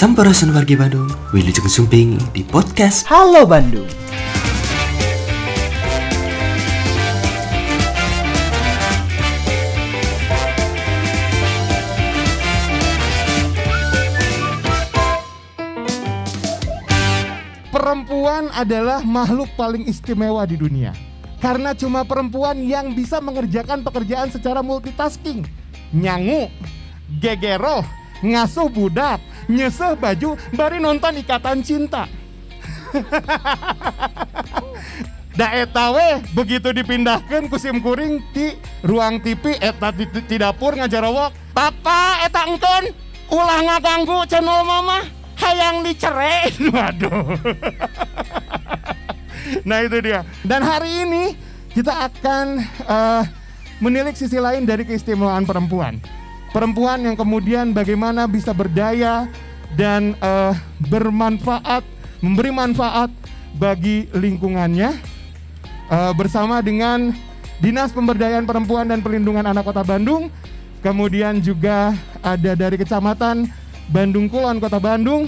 Sampurasun wargi Bandung, Wilujeng Sumping di podcast Halo Bandung. Perempuan adalah makhluk paling istimewa di dunia. Karena cuma perempuan yang bisa mengerjakan pekerjaan secara multitasking. Nyangu, gegero, ngasuh budak, nyeseh baju, bari nonton ikatan cinta. Da eta we begitu dipindahkan kusim kuring di ruang TV eta di, di dapur ngajarawok. Papa eta engkeun ulah ngaganggu channel mama hayang dicerai. Waduh. nah itu dia. Dan hari ini kita akan eh, menilik sisi lain dari keistimewaan perempuan. Perempuan yang kemudian bagaimana bisa berdaya dan eh, bermanfaat, memberi manfaat bagi lingkungannya Eh, bersama dengan Dinas Pemberdayaan Perempuan dan Perlindungan Anak Kota Bandung. Kemudian juga ada dari Kecamatan Bandung Kulon Kota Bandung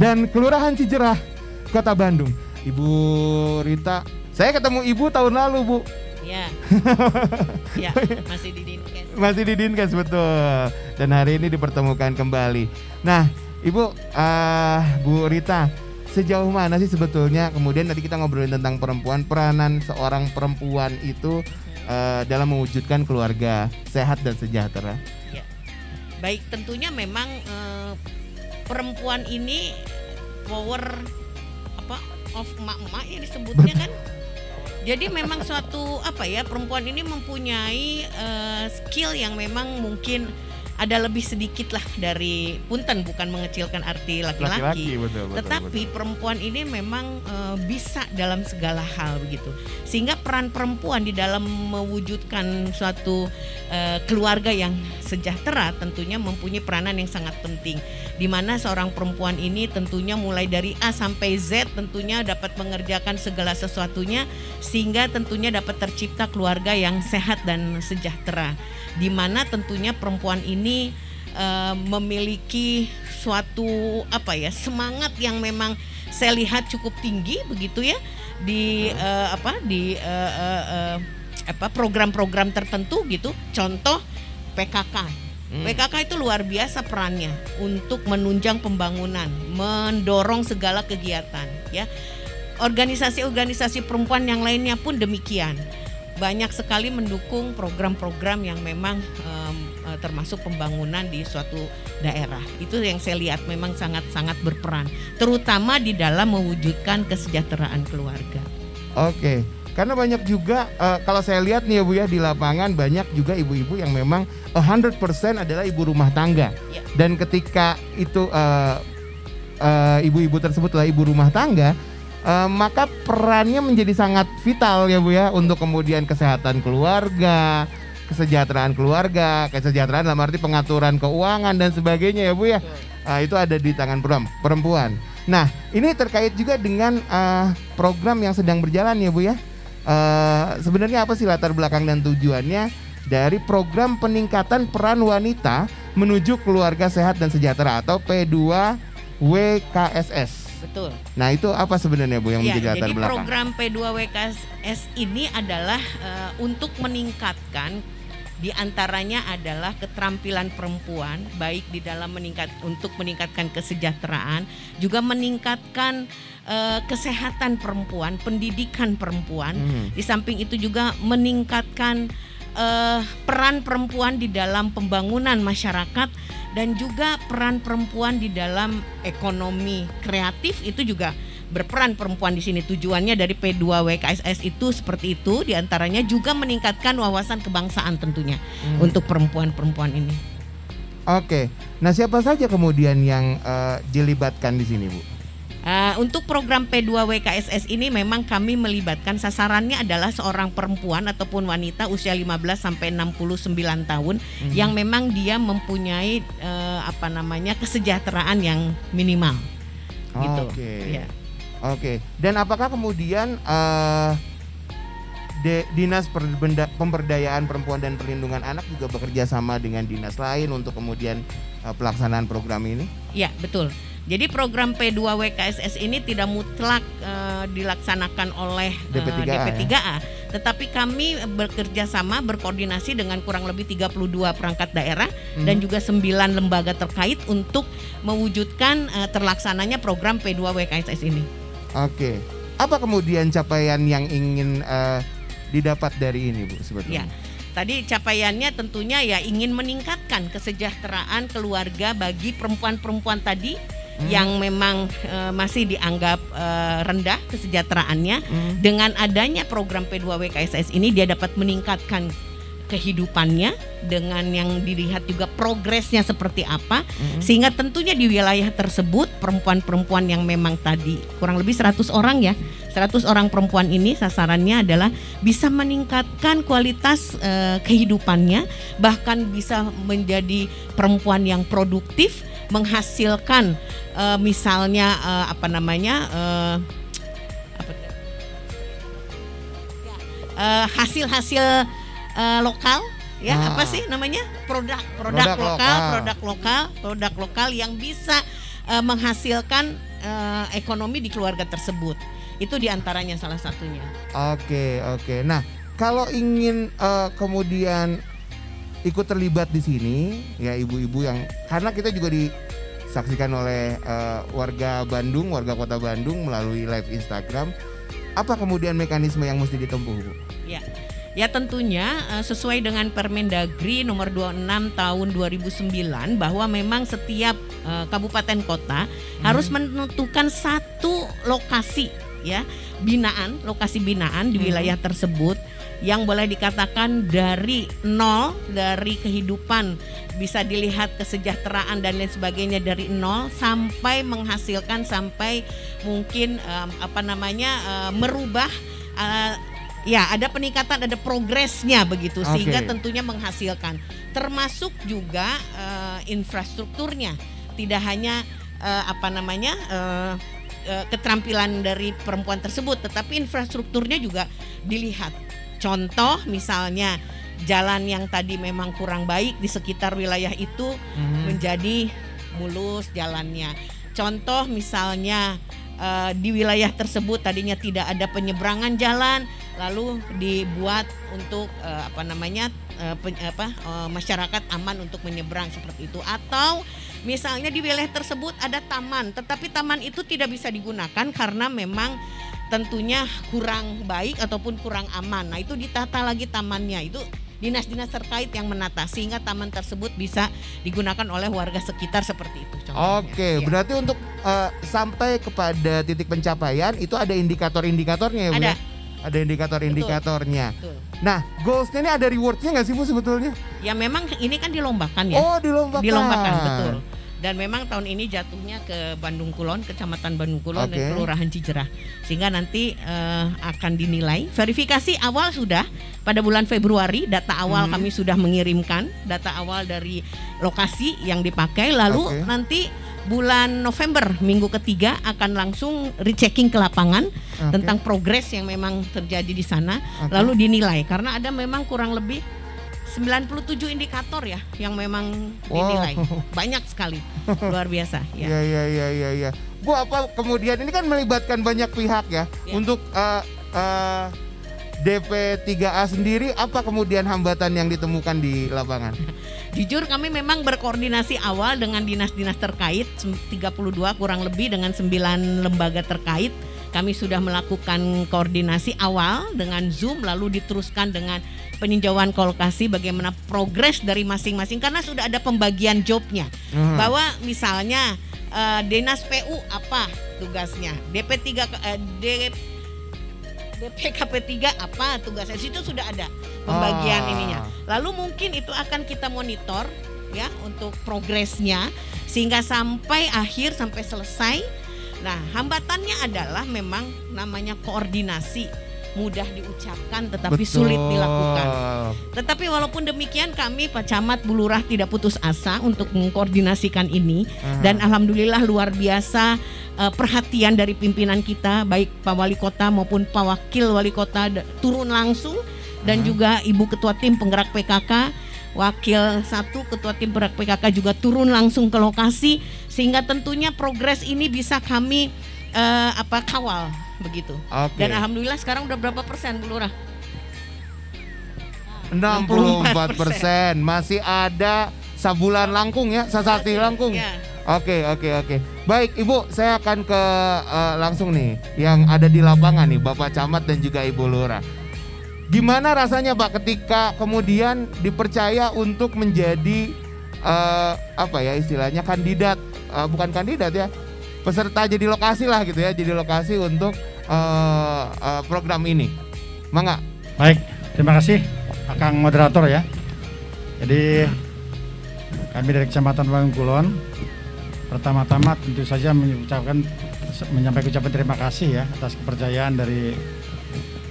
dan Kelurahan Cijerah Kota Bandung. Ibu Rita, saya ketemu Ibu tahun lalu, Bu. Ya. ya, masih di. Masih di Dinkes betul. Dan hari ini dipertemukan kembali. Nah, Ibu eh, Bu Rita, sejauh mana sih sebetulnya kemudian tadi kita ngobrolin tentang perempuan peranan seorang perempuan itu eh, dalam mewujudkan keluarga sehat dan sejahtera. Ya. Baik, tentunya memang eh, perempuan ini power apa of emak-emak ya disebutnya kan. Jadi memang suatu apa ya perempuan ini mempunyai eh, skill yang memang mungkin ada lebih sedikit lah dari punten bukan mengecilkan arti laki-laki. Tetapi betul. perempuan ini memang eh, bisa dalam segala hal begitu. Sehingga peran perempuan di dalam mewujudkan suatu eh, keluarga yang sejahtera tentunya mempunyai peranan yang sangat penting. Di mana seorang perempuan ini tentunya mulai dari A sampai Z tentunya dapat mengerjakan segala sesuatunya sehingga tentunya dapat tercipta keluarga yang sehat dan sejahtera. Di mana tentunya perempuan ini eh, memiliki suatu apa ya semangat yang memang saya lihat cukup tinggi begitu ya di eh, apa di eh, eh, eh, apa program-program tertentu gitu. Contoh PKK PKK itu luar biasa perannya untuk menunjang pembangunan mendorong segala kegiatan ya. Organisasi-organisasi perempuan yang lainnya pun demikian. Banyak sekali mendukung program-program yang memang em, eh, termasuk pembangunan di suatu daerah. Itu yang saya lihat memang sangat-sangat berperan, terutama di dalam mewujudkan kesejahteraan keluarga. Oke. Karena banyak juga eh, kalau saya lihat nih ya Bu ya di lapangan banyak juga ibu-ibu yang memang 100% adalah ibu rumah tangga. Ya. Dan ketika itu eh, eh, ibu-ibu tersebut adalah ibu rumah tangga, eh, maka perannya menjadi sangat vital ya Bu ya untuk kemudian kesehatan keluarga, kesejahteraan keluarga, kesejahteraan dalam arti pengaturan keuangan dan sebagainya ya Bu ya. Ah, itu ada di tangan perempuan. Nah, ini terkait juga dengan eh, program yang sedang berjalan ya Bu ya. Eh, sebenarnya apa sih latar belakang dan tujuannya dari program peningkatan peran wanita menuju keluarga sehat dan sejahtera atau P2 WKSS. Betul. Nah, itu apa sebenarnya Bu yang Ya, menjadi latar jadi belakang? program P2WKS ini adalah eh, untuk meningkatkan di antaranya adalah keterampilan perempuan baik di dalam meningkat untuk meningkatkan kesejahteraan, juga meningkatkan eh, kesehatan perempuan, pendidikan perempuan. Hmm. Di samping itu juga meningkatkan eh, peran perempuan di dalam pembangunan masyarakat dan juga peran perempuan di dalam ekonomi kreatif itu juga berperan perempuan di sini tujuannya dari P2 WKSS itu seperti itu di antaranya juga meningkatkan wawasan kebangsaan tentunya Hmm. untuk perempuan-perempuan ini. Oke. Nah, siapa saja kemudian yang eh, dilibatkan di sini, Bu? Uh, untuk program P2 WKSS ini memang kami melibatkan sasarannya adalah seorang perempuan ataupun wanita usia 15 sampai 69 tahun Mhm. yang memang dia mempunyai eh, apa namanya kesejahteraan yang minimal gitu. Oke. Ya. Oke. Dan apakah kemudian eh, De- Dinas Perbenda- Pemberdayaan Perempuan dan Perlindungan Anak juga bekerja sama dengan dinas lain untuk kemudian eh, pelaksanaan program ini? Ya betul. Jadi program P2WKSS ini tidak mutlak eh, dilaksanakan oleh eh, DP3A, ya? DP3A, tetapi kami bekerja sama berkoordinasi dengan kurang lebih 32 perangkat daerah Hmm. dan juga 9 lembaga terkait untuk mewujudkan eh, terlaksananya program P2WKSS ini. Oke. Apa kemudian capaian yang ingin eh, didapat dari ini Bu sebetulnya? Ya. Tadi capaiannya tentunya ya ingin meningkatkan kesejahteraan keluarga bagi perempuan-perempuan tadi Hmm. yang memang eh, masih dianggap eh, rendah kesejahteraannya. Hmm. Dengan adanya program P2WKSS ini dia dapat meningkatkan kehidupannya dengan yang dilihat juga progresnya seperti apa Hmm. sehingga tentunya di wilayah tersebut perempuan-perempuan yang memang tadi kurang lebih 100 orang ya 100 orang perempuan ini sasarannya adalah bisa meningkatkan kualitas eh, kehidupannya bahkan bisa menjadi perempuan yang produktif menghasilkan eh, misalnya eh, apa namanya apa Eh, hasil-hasil eh, lokal ya Nah. apa sih namanya produk produk, Produk lokal, lokal. produk lokal produk lokal yang bisa eh, menghasilkan eh, ekonomi di keluarga tersebut itu di antaranya salah satunya Oke, oke. Nah, kalau ingin eh, kemudian ikut terlibat di sini, ya ibu-ibu yang karena kita juga disaksikan oleh eh, warga Bandung, warga Kota Bandung melalui live Instagram. Apa kemudian mekanisme yang mesti ditempuh, Bu? ya ya tentunya eh, sesuai dengan Permendagri nomor 26 tahun 2009 bahwa memang setiap eh, kabupaten kota harus menentukan satu lokasi ya binaan lokasi binaan di Hmm. wilayah tersebut yang boleh dikatakan dari nol dari kehidupan bisa dilihat kesejahteraan dan lain sebagainya dari nol sampai menghasilkan sampai mungkin em, apa namanya eh, merubah eh, ya ada peningkatan ada progresnya begitu Oke. sehingga tentunya menghasilkan termasuk juga eh, infrastrukturnya tidak hanya eh, apa namanya eh, keterampilan dari perempuan tersebut tetapi infrastrukturnya juga dilihat contoh misalnya jalan yang tadi memang kurang baik di sekitar wilayah itu Hmm. menjadi mulus jalannya. Contoh misalnya eh, di wilayah tersebut tadinya tidak ada penyeberangan jalan, lalu dibuat untuk eh, apa namanya eh, pen- apa eh, masyarakat aman untuk menyeberang seperti itu. Atau misalnya di wilayah tersebut ada taman, tetapi taman itu tidak bisa digunakan karena memang tentunya kurang baik ataupun kurang aman. Nah itu ditata lagi tamannya itu dinas-dinas terkait yang menata sehingga taman tersebut bisa digunakan oleh warga sekitar seperti itu. contohnya. Oke, Iya. berarti untuk eh, sampai kepada titik pencapaian itu ada indikator-indikatornya ya, Bu? Ada. ya? Ada indikator-indikatornya. Betul. Nah, goalsnya ini ada rewardnya nggak sih Bu sebetulnya? Ya memang ini kan dilombakan ya. Oh, dilombakan. dilombakan betul. Dan memang tahun ini jatuhnya ke Bandung Kulon, Kecamatan Bandung Kulon Oke. dan Kelurahan Cijerah. Sehingga nanti eh, akan dinilai. Verifikasi awal sudah pada bulan Februari, data awal Hmm. kami sudah mengirimkan, data awal dari lokasi yang dipakai. Lalu Oke. nanti bulan November minggu ketiga akan langsung rechecking ke lapangan Oke. tentang progres yang memang terjadi di sana Oke. lalu dinilai karena ada memang kurang lebih 97 indikator ya yang memang dinilai Wow. banyak sekali luar biasa ya Iya iya iya iya iya. Bu apa kemudian ini kan melibatkan banyak pihak ya Ya. untuk eh, eh, DP3A sendiri apa kemudian hambatan yang ditemukan di lapangan? jujur kami memang berkoordinasi awal dengan dinas-dinas terkait sem- 32 kurang lebih dengan 9 lembaga terkait kami sudah melakukan koordinasi awal dengan Zoom lalu diteruskan dengan peninjauan kolokasi bagaimana progres dari masing-masing karena sudah ada pembagian jobnya Hmm. bahwa misalnya eh, dinas PU apa tugasnya DP3 ke- eh, D- DPKP 3 apa tugasnya situ sudah ada pembagian Ah. ininya lalu mungkin itu akan kita monitor ya untuk progresnya sehingga sampai akhir sampai selesai nah hambatannya adalah memang namanya koordinasi mudah diucapkan tetapi sulit Betul. dilakukan tetapi walaupun demikian kami Pak Camat Bulurah tidak putus asa untuk mengkoordinasikan ini Aha. dan alhamdulillah luar biasa eh, perhatian dari pimpinan kita baik Pak Wali Kota maupun Pak Wakil Wali Kota turun langsung dan Aha. juga Ibu Ketua Tim Penggerak PKK Wakil satu Ketua Tim Penggerak PKK juga turun langsung ke lokasi sehingga tentunya progres ini bisa kami eh, apa kawal begitu. Oke. Dan alhamdulillah sekarang udah berapa persen Bu Lurah? 64 persen masih ada sabulan langkung ya, sasati langkung. Ya. Oke oke oke. Baik Ibu, saya akan ke eh, langsung nih yang ada di lapangan nih, Bapak Camat dan juga Ibu Lura. Gimana rasanya Pak ketika kemudian dipercaya untuk menjadi eh, apa ya istilahnya kandidat, eh, bukan kandidat ya, peserta jadi lokasi lah gitu ya, jadi lokasi untuk eh, eh, program ini. Mangga. Baik, terima kasih Akang moderator ya. Jadi kami dari Kecamatan Bangun Kulon pertama-tama tentu saja mengucapkan menyampaikan ucapan terima kasih ya atas kepercayaan dari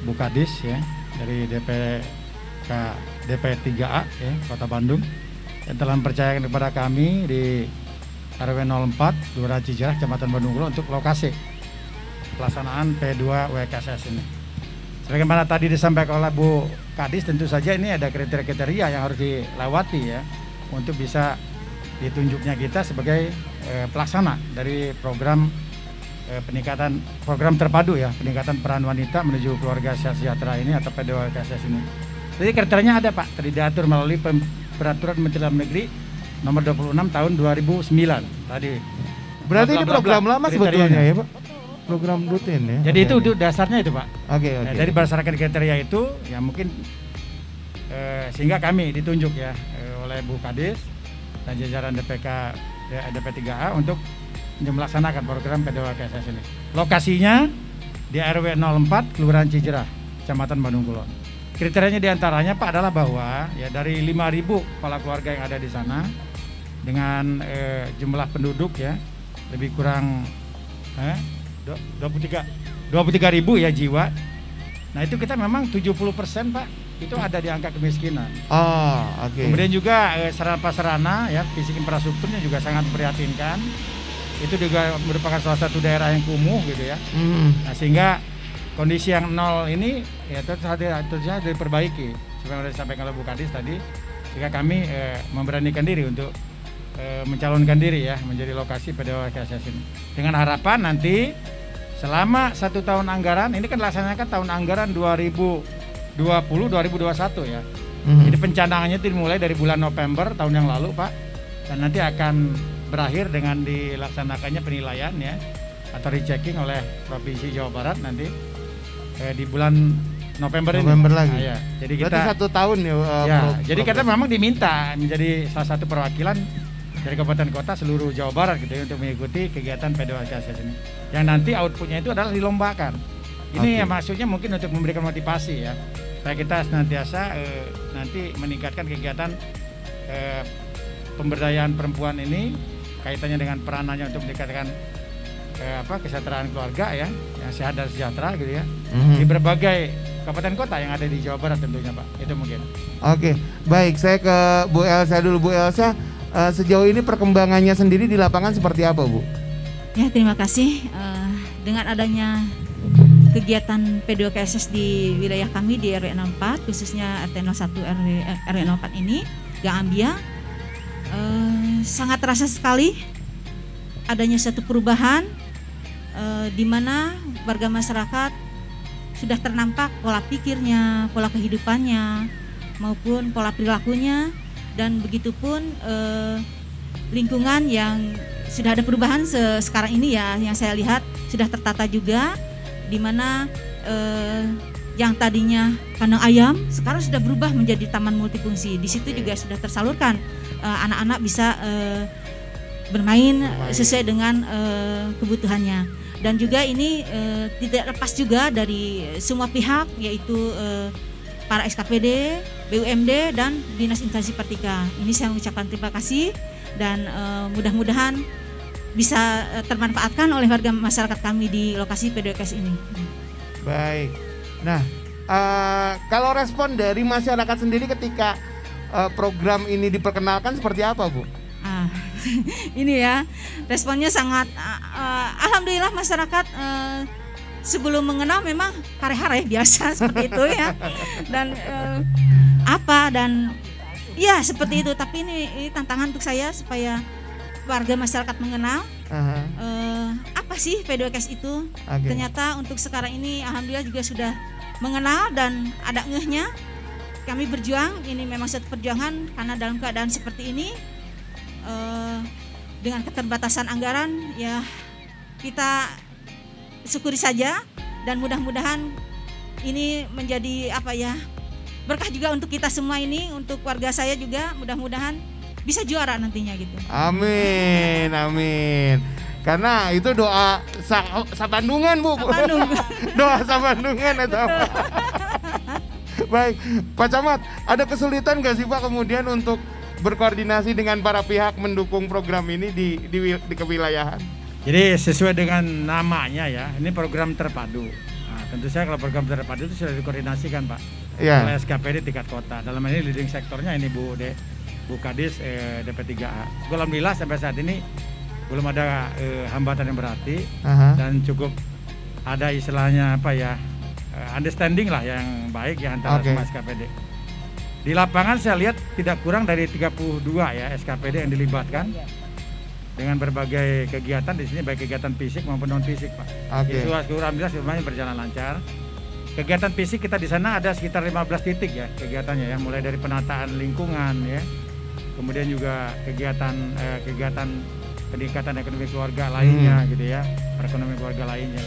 Bu Kadis ya dari DPK DP 3A ya Kota Bandung yang telah mempercayakan kepada kami di RW 04 Kelurahan Cijarah Kecamatan Bandung Kulon untuk lokasi pelaksanaan P2 WKSS ini. Sebagaimana tadi disampaikan oleh Bu Kadis, tentu saja ini ada kriteria-kriteria yang harus dilewati ya untuk bisa ditunjuknya kita sebagai eh, pelaksana dari program eh, peningkatan program terpadu ya peningkatan peran wanita menuju keluarga sejahtera ini atau PDWKSS ini. Jadi kriterianya ada Pak, tadi diatur melalui peraturan Menteri Dalam Negeri nomor 26 tahun 2009 tadi. Berarti ini program lama kriterianya. sebetulnya ya Pak? Program rutin ya? Jadi itu dasarnya itu Pak. Oke Nah, oke. dari berdasarkan kriteria itu ya mungkin eh, sehingga kami ditunjuk ya eh, oleh Bu Kadis dan jajaran DPK ya, DP3A untuk melaksanakan program PDWKSS ini. Lokasinya di RW 04 Kelurahan Cijerah, Kecamatan Bandung Kulon. Kriterianya di antaranya Pak adalah bahwa ya dari 5.000 kepala keluarga yang ada di sana dengan eh, jumlah penduduk ya lebih kurang eh, du- 23 23 ribu ya jiwa. Nah itu kita memang 70% Pak itu ada di angka kemiskinan. Oh, oke. Kemudian juga eh, sarana-prasarana ya fisik infrastrukturnya juga sangat memprihatinkan. Itu juga merupakan salah satu daerah yang kumuh gitu ya. Hmm. Nah, sehingga kondisi yang nol ini ya terus saja diperbaiki. Seperti yang disampaikan oleh Bu Kadis tadi, sehingga kami eh, memberanikan diri untuk eh, mencalonkan diri ya menjadi lokasi PDWKSS ini. Dengan harapan nanti selama satu tahun anggaran ini kan dilaksanakan tahun anggaran 2020 2021 ya. Mhm. Jadi pencanaannya itu dimulai dari bulan November tahun yang lalu, Pak. Dan nanti akan berakhir dengan dilaksanakannya penilaian ya atau rechecking oleh Provinsi Jawa Barat nanti eh, di bulan November, ini. November lagi. Nah, ya. Jadi Berarti kita satu tahun ya. uh, ya, pro- jadi kita progres. memang diminta menjadi salah satu perwakilan dari kabupaten kota seluruh Jawa Barat gitu ya untuk mengikuti kegiatan PDWKSS ini. Yang nanti outputnya itu adalah dilombakan. Ini Oke. ya maksudnya mungkin untuk memberikan motivasi ya supaya kita senantiasa eh, nanti meningkatkan kegiatan eh, pemberdayaan perempuan ini kaitannya dengan peranannya untuk meningkatkan eh, apa kesejahteraan keluarga ya yang sehat dan sejahtera gitu ya Mhm. di berbagai kabupaten kota yang ada di Jawa Barat tentunya Pak itu mungkin. Oke, baik. Saya ke Bu Elsa dulu. Bu Elsa, uh, sejauh ini perkembangannya sendiri di lapangan seperti apa, Bu? Ya, terima kasih. Eh, dengan adanya kegiatan P2KSS di wilayah kami di RW 04, khususnya RT 01 RW, RW 04 ini, Gang Ambia, eh, sangat terasa sekali adanya satu perubahan eh, di mana warga masyarakat sudah ternampak pola pikirnya, pola kehidupannya, maupun pola perilakunya, dan begitupun eh, lingkungan yang sudah ada perubahan se- sekarang ini ya yang saya lihat sudah tertata juga di mana eh, yang tadinya kandang ayam sekarang sudah berubah menjadi taman multifungsi. Di situ juga sudah tersalurkan eh, anak-anak bisa eh, bermain Bermain. sesuai dengan eh, kebutuhannya. Dan juga ini eh, tidak lepas juga dari semua pihak yaitu eh, para SKPD, BUMD dan Dinas Instansi Pertika. Ini saya mengucapkan terima kasih dan eh, mudah-mudahan bisa eh, termanfaatkan oleh warga masyarakat kami di lokasi PDKS ini. Baik. Nah, eh, kalau respon dari masyarakat sendiri ketika eh, program ini diperkenalkan seperti apa, Bu? Ah, ini ya responnya sangat ah, ah, alhamdulillah masyarakat eh, sebelum mengenal memang hare-hare biasa seperti itu ya dan eh, apa dan ya seperti itu tapi ini, ini tantangan untuk saya supaya warga masyarakat mengenal Aha, eh, apa sih P2Ks itu. Oke. Ternyata untuk sekarang ini alhamdulillah juga sudah mengenal dan ada ngehnya. Kami berjuang, ini memang satu perjuangan karena dalam keadaan seperti ini eh, dengan keterbatasan anggaran ya kita syukuri saja dan mudah-mudahan ini menjadi apa ya berkah juga untuk kita semua ini untuk warga saya juga mudah-mudahan bisa juara nantinya gitu. Amin, amin. Karena itu doa sa, Sabandungan, Bu. Bandung. doa Sabandungan atau apa? Baik, Pak Camat, ada kesulitan nggak sih Pak kemudian untuk berkoordinasi dengan para pihak mendukung program ini di di, di kewilayahan? Jadi sesuai dengan namanya ya, ini program terpadu. Nah, tentu saja kalau program terpadu itu sudah dikoordinasikan Pak Iya. oleh SKPD tingkat kota. Dalam hal ini leading sektornya ini Bu De, Bu Kadis eh, DP3A. Alhamdulillah sampai saat ini belum ada eh, hambatan yang berarti Aha. dan cukup ada istilahnya apa ya eh, understanding lah yang baik ya antara Oke. semua SKPD. Di lapangan saya lihat tidak kurang dari 32 ya SKPD yang dilibatkan dengan berbagai kegiatan di sini baik kegiatan fisik maupun non fisik Pak. Oke. Itu alhamdulillah semuanya berjalan lancar. Kegiatan fisik kita di sana ada sekitar 15 titik ya kegiatannya ya, mulai dari penataan lingkungan ya, kemudian juga kegiatan eh, kegiatan peningkatan ekonomi keluarga lainnya gitu ya, perekonomian keluarga lainnya.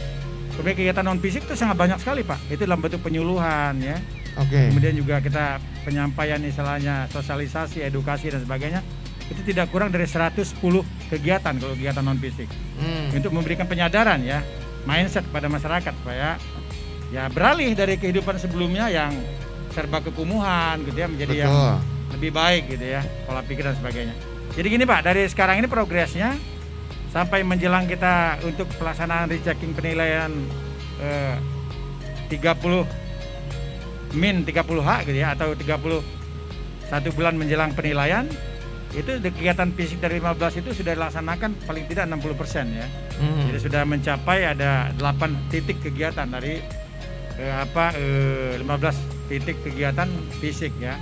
Kemudian kegiatan non fisik itu sangat banyak sekali pak, itu dalam bentuk penyuluhan ya, Oke. kemudian juga kita penyampaian istilahnya sosialisasi, edukasi dan sebagainya, itu tidak kurang dari 110 kegiatan kalau kegiatan non fisik Hmm. untuk memberikan penyadaran ya mindset pada masyarakat supaya ya beralih dari kehidupan sebelumnya yang serba kekumuhan gitu ya menjadi yang Betul. lebih baik gitu ya pola pikir dan sebagainya. Jadi gini Pak, dari sekarang ini progresnya sampai menjelang kita untuk pelaksanaan rechecking penilaian eh, 30 min 30H gitu ya atau 30 satu bulan menjelang penilaian itu kegiatan fisik dari 15 itu sudah dilaksanakan paling tidak 60% ya. Hmm. Jadi sudah mencapai ada 8 titik kegiatan dari eh, apa eh, 15 titik kegiatan fisik ya.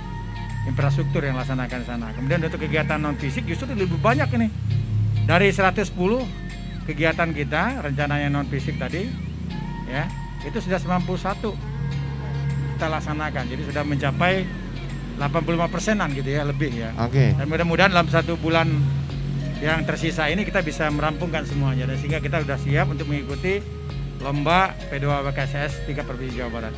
Infrastruktur yang dilaksanakan di sana. Kemudian untuk kegiatan non fisik justru lebih banyak ini. Dari 110 kegiatan kita rencananya non fisik tadi ya, itu sudah 91 kita laksanakan. Jadi sudah mencapai 85 persenan gitu ya lebih ya. Oke. Dan mudah-mudahan dalam satu bulan yang tersisa ini kita bisa merampungkan semuanya dan sehingga kita sudah siap untuk mengikuti lomba P2 BKSS 3 Provinsi Jawa Barat.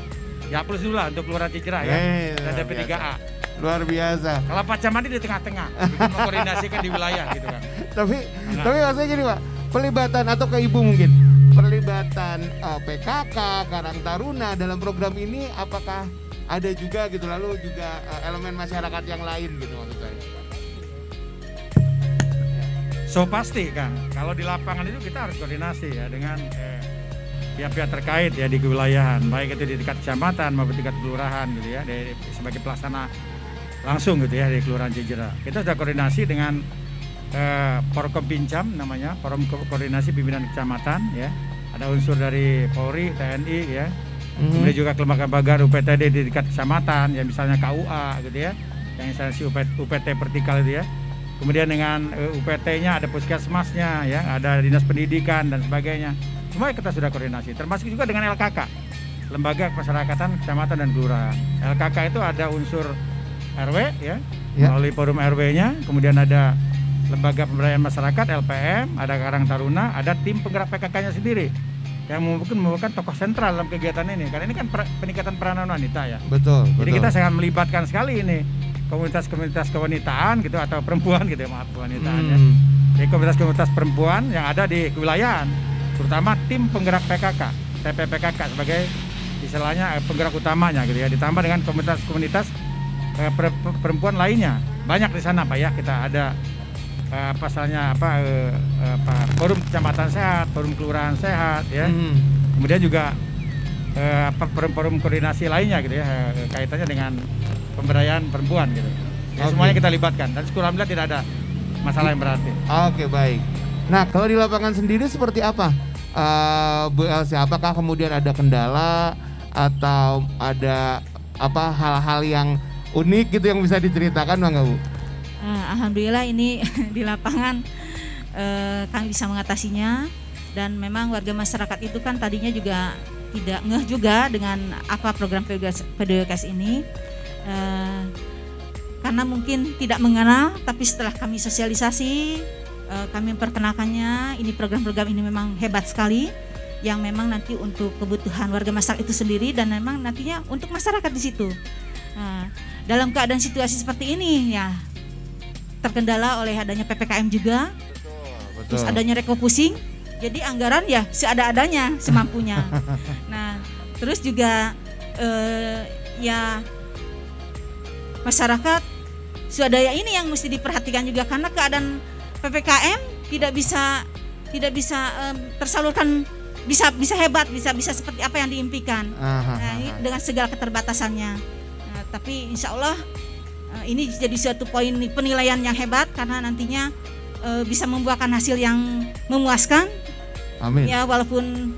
Ya plus dulu lah untuk Kelurahan Cicerah ya. Eh, Dan luar DP3A. Luar biasa. Kalau Pak Camat di tengah-tengah, mengkoordinasikan di wilayah gitu kan. Tapi Enggak. tapi maksudnya gini Pak, pelibatan atau ke ibu mungkin pelibatan eh, PKK Karang Taruna dalam program ini apakah ada juga gitu lalu juga eh, elemen masyarakat yang lain gitu maksud saya. So pasti kan, kalau di lapangan itu kita harus koordinasi ya dengan eh, pihak-pihak terkait ya di kewilayahan, baik itu di tingkat kecamatan maupun tingkat kelurahan gitu ya, dari, sebagai pelaksana langsung gitu ya di kelurahan Cijera. Kita sudah koordinasi dengan eh, Porkom Pincam namanya, Forum Ko- Koordinasi Pimpinan Kecamatan ya. Ada unsur dari Polri, TNI ya, Mhm. kemudian juga kelembagaan UPTD di tingkat kecamatan, ya misalnya KUA gitu ya, yang instansi UPT, UPT vertikal itu ya. Kemudian dengan eh, UPT-nya ada puskesmasnya, ya, ada dinas pendidikan dan sebagainya. Semua kita sudah koordinasi, termasuk juga dengan LKK, Lembaga Pemasyarakatan Kecamatan dan Kelurahan. LKK itu ada unsur RW, ya, Ya. melalui forum RW-nya, kemudian ada Lembaga Pemberdayaan Masyarakat (LPM), ada Karang Taruna, ada tim penggerak PKK-nya sendiri yang mungkin merupakan tokoh sentral dalam kegiatan ini. Karena ini kan per- peningkatan peranan wanita ya. Betul, Jadi betul. kita sangat melibatkan sekali ini komunitas-komunitas kewanitaan gitu atau perempuan gitu ya maaf kewanitaan ya. Hmm. Jadi komunitas-komunitas perempuan yang ada di kewilayahan, terutama tim penggerak PKK, TPPKK sebagai istilahnya eh, penggerak utamanya gitu ya. Ditambah dengan komunitas-komunitas eh, per- per- perempuan lainnya. Banyak di sana Pak ya. Kita ada eh, pasalnya apa eh, apa forum kecamatan sehat, forum kelurahan sehat ya. Hmm. Kemudian juga eh, apa forum-forum koordinasi lainnya gitu ya eh, kaitannya dengan pemberdayaan perempuan gitu. Ya, Oke. Semuanya kita libatkan dan alhamdulillah tidak ada masalah yang berarti. Oke baik. Nah kalau di lapangan sendiri seperti apa? Eh, Bu Elsa, apakah kemudian ada kendala atau ada apa hal-hal yang unik gitu yang bisa diceritakan bang Bu? Eh, Alhamdulillah ini di lapangan eh, kami bisa mengatasinya. Dan memang warga masyarakat itu kan tadinya juga tidak ngeh juga dengan apa program PDWKS ini. Eh, karena mungkin tidak mengenal tapi setelah kami sosialisasi eh, kami memperkenalkannya. Ini program-program ini memang hebat sekali yang memang nanti untuk kebutuhan warga masyarakat itu sendiri dan memang nantinya untuk masyarakat di situ. Nah, dalam keadaan situasi seperti ini ya terkendala oleh adanya PPKM juga, terus adanya refocusing, jadi anggaran ya seada-adanya, semampunya. nah, terus juga eh, ya masyarakat swadaya ini yang mesti diperhatikan juga karena keadaan PPKM tidak bisa tidak bisa em, tersalurkan bisa bisa hebat bisa bisa seperti apa yang diimpikan Aha, Nah, aha. dengan segala keterbatasannya. Nah, tapi insya Allah eh, ini jadi suatu poin penilaian yang hebat karena nantinya eh, bisa membuahkan hasil yang memuaskan. Amin. Ya walaupun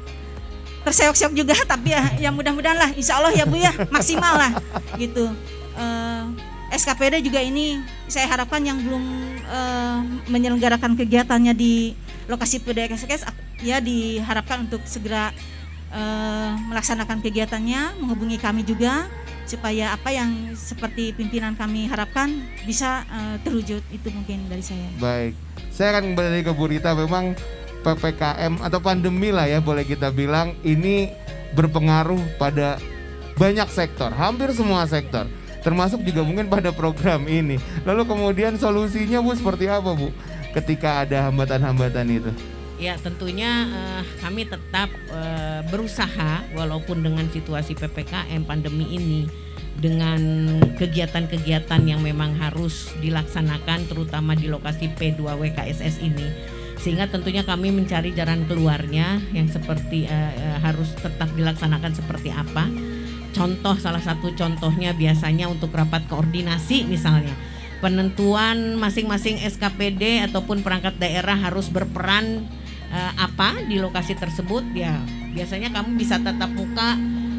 terseok-seok juga, tapi ya, ya mudah-mudahan lah, insya Allah ya Bu ya maksimal lah gitu. Eh, SKPD juga ini saya harapkan yang belum eh, menyelenggarakan kegiatannya di lokasi PDKS ya diharapkan untuk segera eh, melaksanakan kegiatannya, menghubungi kami juga supaya apa yang seperti pimpinan kami harapkan bisa eh, terwujud itu mungkin dari saya. Baik, saya akan kembali ke Bu Rita. Memang PPKM atau pandemi lah ya boleh kita bilang ini berpengaruh pada banyak sektor, hampir semua sektor. Termasuk juga mungkin pada program ini. Lalu kemudian solusinya Bu seperti apa Bu? Ketika ada hambatan-hambatan itu. Ya tentunya eh, kami tetap eh, berusaha walaupun dengan situasi PPKM pandemi ini dengan kegiatan-kegiatan yang memang harus dilaksanakan terutama di lokasi P2WKSS ini. Sehingga tentunya kami mencari jalan keluarnya yang seperti eh, eh, harus tetap dilaksanakan seperti apa. Contoh salah satu contohnya biasanya untuk rapat koordinasi misalnya. Penentuan masing-masing SKPD ataupun perangkat daerah harus berperan eh, apa di lokasi tersebut ya biasanya kami bisa tatap muka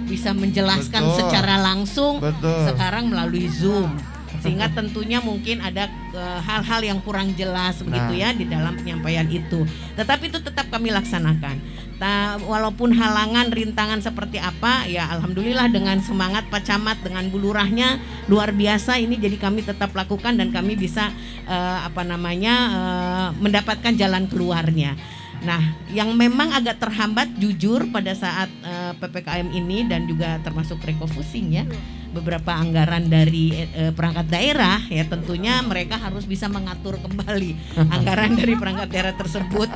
bisa menjelaskan Betul. secara langsung Betul. sekarang melalui Zoom sehingga tentunya mungkin ada eh, hal-hal yang kurang jelas begitu Nah. ya di dalam penyampaian itu tetapi itu tetap kami laksanakan Ta- walaupun halangan rintangan seperti apa ya alhamdulillah dengan semangat Pak Camat dengan bulurahnya luar biasa ini jadi kami tetap lakukan dan kami bisa eh, apa namanya eh, mendapatkan jalan keluarnya Nah, yang memang agak terhambat jujur pada saat eh, PPKM ini dan juga termasuk refocusing ya, beberapa anggaran dari eh, perangkat daerah ya tentunya mereka harus bisa mengatur kembali anggaran dari perangkat daerah tersebut,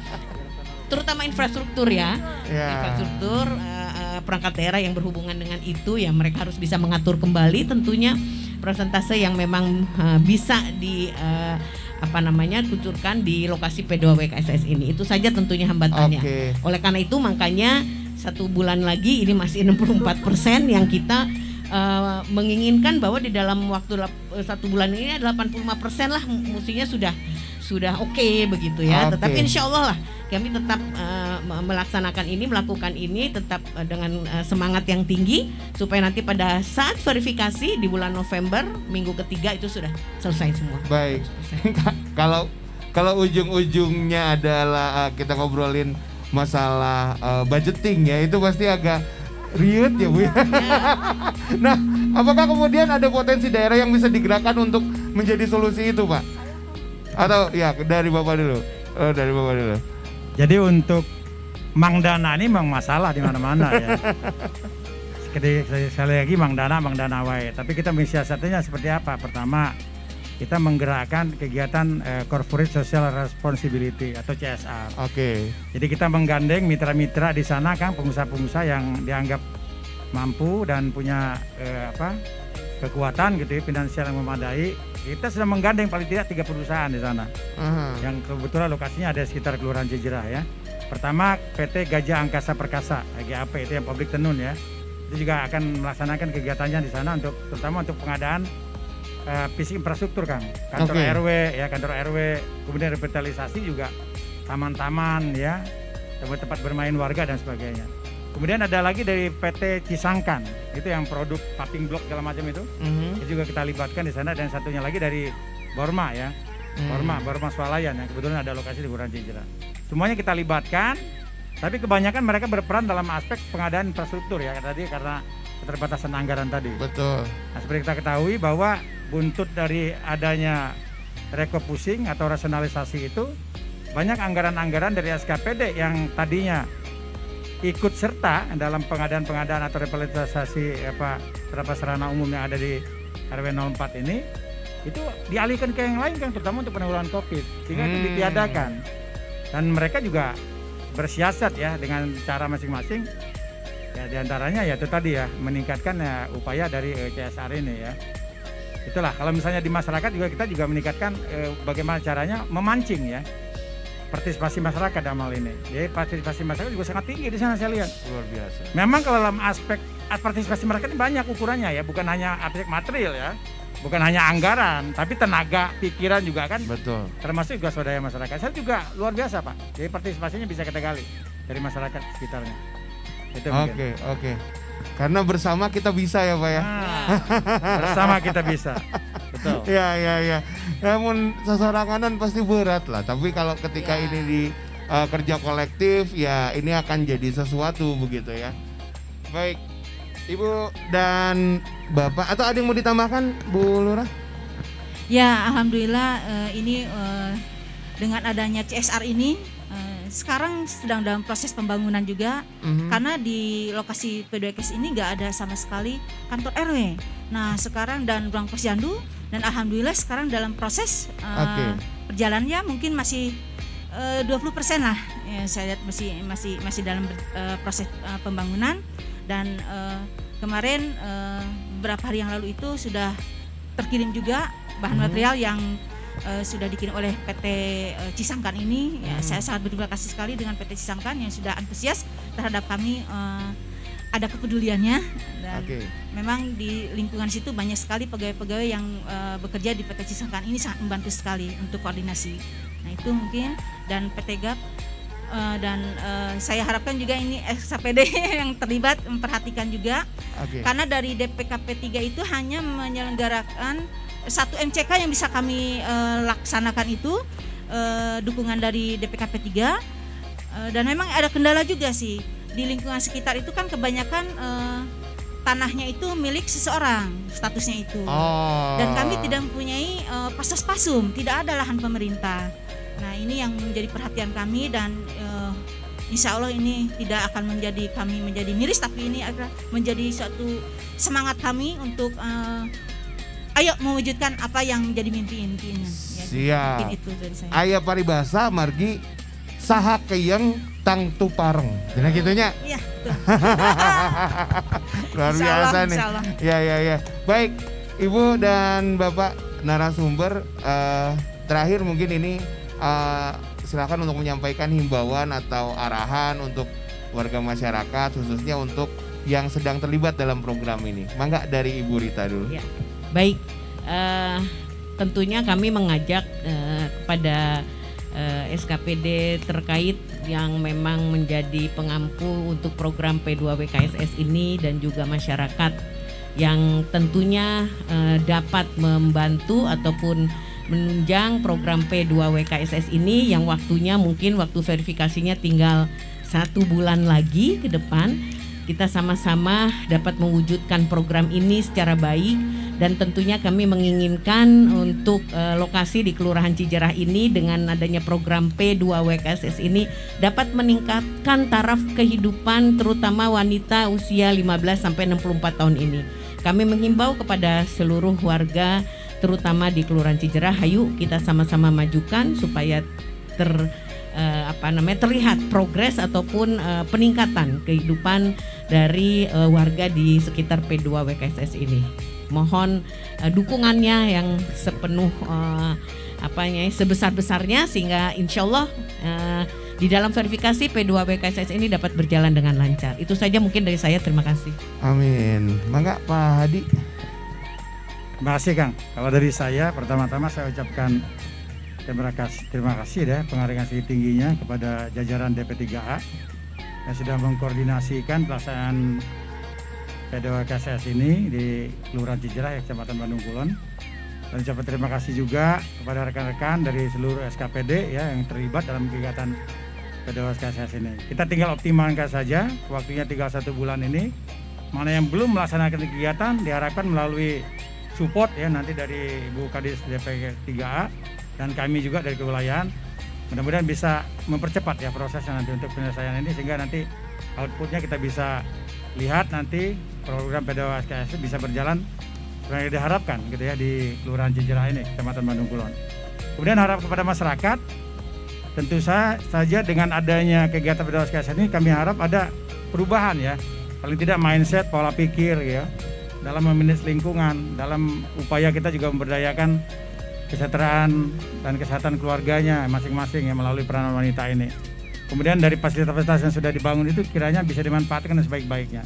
terutama infrastruktur ya, Ya. infrastruktur eh, perangkat daerah yang berhubungan dengan itu ya mereka harus bisa mengatur kembali tentunya persentase yang memang eh, bisa di eh, apa namanya kucurkan di lokasi P2WKSS ini itu saja tentunya hambatannya. Oke. Oleh karena itu makanya satu bulan lagi ini masih 64% yang kita eh, menginginkan bahwa di dalam waktu lap- eh, satu bulan ini 85% lah m- mestinya sudah sudah oke begitu ya. Oke. Tetapi insya Allah lah kami tetap me- melaksanakan ini, melakukan ini tetap eh, dengan eh, semangat yang tinggi supaya nanti pada saat verifikasi di bulan November minggu ketiga itu sudah selesai semua. Baik. kalau kalau ujung-ujungnya adalah uh, kita ngobrolin masalah uh, budgeting ya itu pasti agak riut ya Bu. ya. nah, apakah kemudian ada potensi daerah yang bisa digerakkan untuk menjadi solusi itu, Pak? Atau ya dari Bapak dulu. Oh, dari Bapak dulu. Jadi untuk Mang Dana ini memang masalah di mana-mana ya. Sekali, sekali lagi Mang Dana, Mang Dana wae. Tapi kita mensiasatinya seperti apa? Pertama, kita menggerakkan kegiatan eh, Corporate Social Responsibility atau CSR. Oke. Jadi kita menggandeng mitra-mitra di sana kan pengusaha-pengusaha yang dianggap mampu dan punya eh, apa kekuatan gitu ya finansial yang memadai. Kita sudah menggandeng paling tidak tiga perusahaan di sana Aha. yang kebetulan lokasinya ada sekitar Kelurahan Cijerah ya. Pertama PT Gajah Angkasa Perkasa GAP itu yang publik tenun ya. Itu juga akan melaksanakan kegiatannya di sana untuk terutama untuk pengadaan eh, fisik infrastruktur Kang. Kantor Oke. RW ya, kantor RW, kemudian revitalisasi juga taman-taman ya, tempat-tempat bermain warga dan sebagainya. Kemudian ada lagi dari PT Cisangkan, itu yang produk paving block segala macam itu Mhm. itu juga kita libatkan di sana dan satunya lagi dari Borma ya Hmm. Borma, Borma Swalayan yang kebetulan ada lokasi di Kelurahan Cijerah. Semuanya kita libatkan, tapi kebanyakan mereka berperan dalam aspek pengadaan infrastruktur ya tadi karena keterbatasan anggaran tadi. Betul. Nah, seperti kita ketahui bahwa buntut dari adanya rekopusing atau rasionalisasi itu banyak anggaran-anggaran dari SKPD yang tadinya ikut serta dalam pengadaan-pengadaan atau revitalisasi apa beberapa sarana umum yang ada di RW 04 ini itu dialihkan ke yang lain kan terutama untuk penanggulangan Covid sehingga itu Hmm. ditiadakan. Dan mereka juga bersiasat ya dengan cara masing-masing. Ya di antaranya ya itu tadi ya meningkatkan ya, upaya dari eh, CSR ini ya. Itulah kalau misalnya di masyarakat juga kita juga meningkatkan eh, bagaimana caranya memancing ya partisipasi masyarakat dalam hal ini jadi partisipasi masyarakat juga sangat tinggi di sana saya lihat Luar biasa. memang kalau dalam aspek partisipasi masyarakat ini banyak ukurannya ya bukan hanya aspek material ya bukan hanya anggaran tapi tenaga pikiran juga kan Betul. termasuk juga swadaya masyarakat saya juga luar biasa pak jadi partisipasinya bisa kita gali dari masyarakat sekitarnya. Oke, oke. Karena bersama kita bisa ya, Pak ya. Nah, bersama kita bisa betul Ya, ya, ya. Namun sesoranganan pasti berat lah. Tapi kalau ketika Ya. ini di uh, kerja kolektif, ya ini akan jadi sesuatu begitu ya. Baik, Ibu dan Bapak. Atau ada yang mau ditambahkan, Bu Lurah? Ya, alhamdulillah eh, ini eh, dengan adanya CSR ini sekarang sedang dalam proses pembangunan juga Mhm. karena di lokasi P2Kes ini nggak ada sama sekali kantor RW. Nah, sekarang dan ruang posyandu dan alhamdulillah sekarang dalam proses eh, Oke. perjalanannya mungkin masih eh, 20% lah. Ya, saya lihat masih masih masih dalam eh, proses eh, pembangunan dan eh, kemarin eh, beberapa hari yang lalu itu sudah terkirim juga bahan Mhm. material yang eh, sudah dikirim oleh PT eh, Cisangkan ini. Ya, Mhm. saya sangat berterima kasih sekali dengan PT Cisangkan yang sudah antusias terhadap kami eh, ada kepeduliannya dan Oke. memang di lingkungan situ banyak sekali pegawai-pegawai yang eh, bekerja di PT Cisangkan ini sangat membantu sekali untuk koordinasi. Nah itu mungkin dan PT GAP eh, dan eh, saya harapkan juga ini SKPD yang terlibat memperhatikan juga Oke. karena dari DPKP 3 itu hanya menyelenggarakan satu MCK yang bisa kami eh, laksanakan itu eh, dukungan dari DPKP 3 Eh, dan memang ada kendala juga sih di lingkungan sekitar itu kan kebanyakan eh, tanahnya itu milik seseorang statusnya itu. Oh. dan kami tidak mempunyai eh, pasas pasum tidak ada lahan pemerintah. Nah ini yang menjadi perhatian kami dan eh, Insya Allah ini tidak akan menjadi kami menjadi miris tapi ini akan menjadi suatu semangat kami untuk eh, ayo mewujudkan apa yang menjadi mimpi-impinya ya, Siap. mungkin itu dari saya. Ayah paribasa margi saha keyeng tang tupareng. Jadi gitunya. Iya, betul. Luar biasa nih. insya Allah. Ya ya ya. Baik, Ibu dan Bapak narasumber eh, terakhir mungkin ini eh, silakan untuk menyampaikan himbauan atau arahan untuk warga masyarakat khususnya untuk yang sedang terlibat dalam program ini. Mangga dari Ibu Rita dulu. Ya. Baik, eh, tentunya kami mengajak eh, kepada eh, SKPD terkait yang memang menjadi pengampu untuk program P2WKSS ini dan juga masyarakat yang tentunya eh, dapat membantu ataupun menunjang program P2WKSS ini yang waktunya mungkin waktu verifikasinya tinggal satu bulan lagi ke depan. Kita sama-sama dapat mewujudkan program ini secara baik dan tentunya kami menginginkan untuk eh, lokasi di Kelurahan Cijerah ini dengan adanya program P2WKSS ini dapat meningkatkan taraf kehidupan terutama wanita usia 15 sampai 64 tahun ini. Kami menghimbau kepada seluruh warga terutama di Kelurahan Cijerah, ayo kita sama-sama majukan supaya ter eh, apa namanya terlihat progres ataupun eh, peningkatan kehidupan dari eh, warga di sekitar P2 WKSS ini. Mohon eh, dukungannya yang sepenuh eh, apanya sebesar-besarnya sehingga insya Allah eh, di dalam verifikasi P2 WKSS ini dapat berjalan dengan lancar. Itu saja mungkin dari saya. Terima kasih. Amin. Mangga Pak Hadi. Terima kasih Kang. Kalau dari saya pertama-tama saya ucapkan terima kasih terima kasih ya penghargaan setinggi tingginya kepada jajaran DP3A yang sudah mengkoordinasikan pelaksanaan P2KSS ini di Kelurahan Cijerah, Kecamatan Bandung Kulon. Dan ucapan terima kasih juga kepada rekan-rekan dari seluruh SKPD ya yang terlibat dalam kegiatan Pedawas KSS ini. Kita tinggal optimalkan saja, waktunya tinggal satu bulan ini. Mana yang belum melaksanakan kegiatan diharapkan melalui support ya nanti dari Ibu Kadis DP 3A dan kami juga dari kewilayahan. Mudah-mudahan bisa mempercepat ya prosesnya nanti untuk penyelesaian ini sehingga nanti outputnya kita bisa lihat nanti program Pedawas KSS bisa berjalan yang diharapkan gitu ya di Kelurahan Cijerah ini, Kecamatan Bandung Kulon. Kemudian harap kepada masyarakat, tentu sa- saja dengan adanya kegiatan Pedawas KSS ini kami harap ada perubahan ya, paling tidak mindset, pola pikir ya, dalam memanage lingkungan, dalam upaya kita juga memberdayakan kesejahteraan dan kesehatan keluarganya masing-masing ya melalui peranan wanita ini. Kemudian dari fasilitas-fasilitas yang sudah dibangun itu kiranya bisa dimanfaatkan dengan sebaik-baiknya.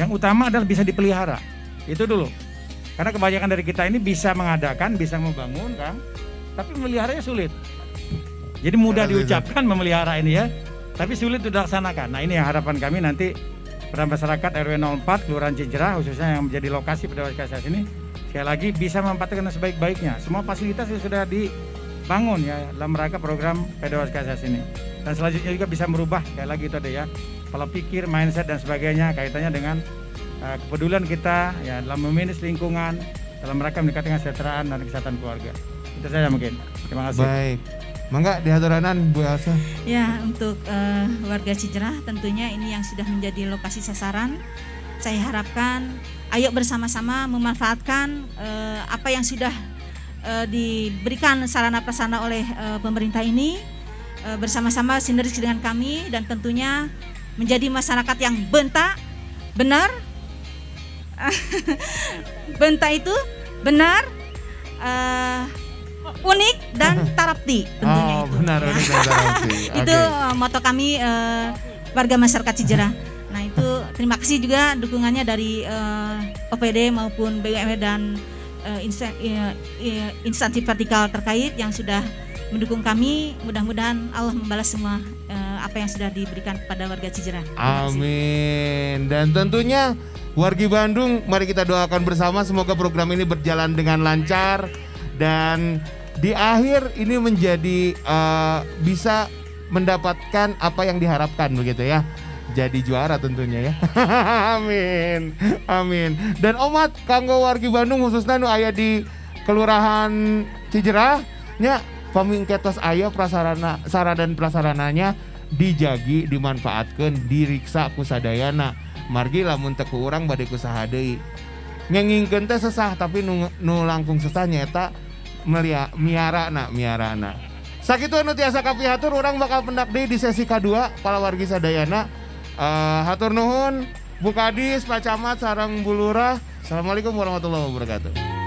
Yang utama adalah bisa dipelihara. Itu dulu. Karena kebanyakan dari kita ini bisa mengadakan, bisa membangun, kan, tapi memeliharanya sulit. Jadi mudah diucapkan memelihara ini ya, tapi sulit dilaksanakan. Nah ini yang harapan kami nanti peran masyarakat RW 04 Kelurahan Cijerah khususnya yang menjadi lokasi Pedawas KSS ini sekali lagi bisa memanfaatkan sebaik-baiknya. Semua fasilitas yang sudah dibangun ya dalam rangka program Pedawas KSS ini. Dan selanjutnya juga bisa merubah sekali lagi itu ada ya pola pikir, mindset dan sebagainya kaitannya dengan uh, kepedulian kita ya dalam memanage lingkungan dalam rangka meningkatkan kesejahteraan dan kesehatan keluarga. Itu saja mungkin. Terima kasih. Baik. Mangga dihaturanan Bu Elsa. Ya, untuk eh, warga Cijerah tentunya ini yang sudah menjadi lokasi sasaran. Saya harapkan ayo bersama-sama memanfaatkan eh, apa yang sudah eh, diberikan sarana prasarana oleh eh, pemerintah ini bersama-sama sinergis dengan kami dan tentunya menjadi masyarakat yang bentak, benar. bentak itu benar eh, unik dan tarapti tentunya oh, itu. benar ya. dan berarti. itu uh, moto kami uh, warga masyarakat Cijerah. Nah itu terima kasih juga dukungannya dari uh, OPD maupun BUMN dan uh, insta- uh, uh, instansi vertikal terkait yang sudah mendukung kami. Mudah-mudahan Allah membalas semua uh, apa yang sudah diberikan kepada warga Cijerah. Amin. Dan tentunya wargi Bandung, mari kita doakan bersama semoga program ini berjalan dengan lancar dan di akhir ini menjadi eh, bisa mendapatkan apa yang diharapkan begitu ya. Jadi juara tentunya ya. Amin. Amin. Dan omat kanggo wargi Bandung khususnya nu aya di Kelurahan Cijerah nya pamingketos aya prasarana sarana dan prasarananya dijagi dimanfaatkan diriksa ku sadayana margi lamun teu ku urang bade ku saha deui ngengingkeun sesah tapi nu, nu langkung sesah nyata melia miara na miara na sakitu anu tiasa kapihatur urang bakal pendak di sesi kedua para wargi sadayana Eh, hatur nuhun Bu Kadis, Pak Camat, sarang Bu Lurah. Assalamualaikum warahmatullahi wabarakatuh.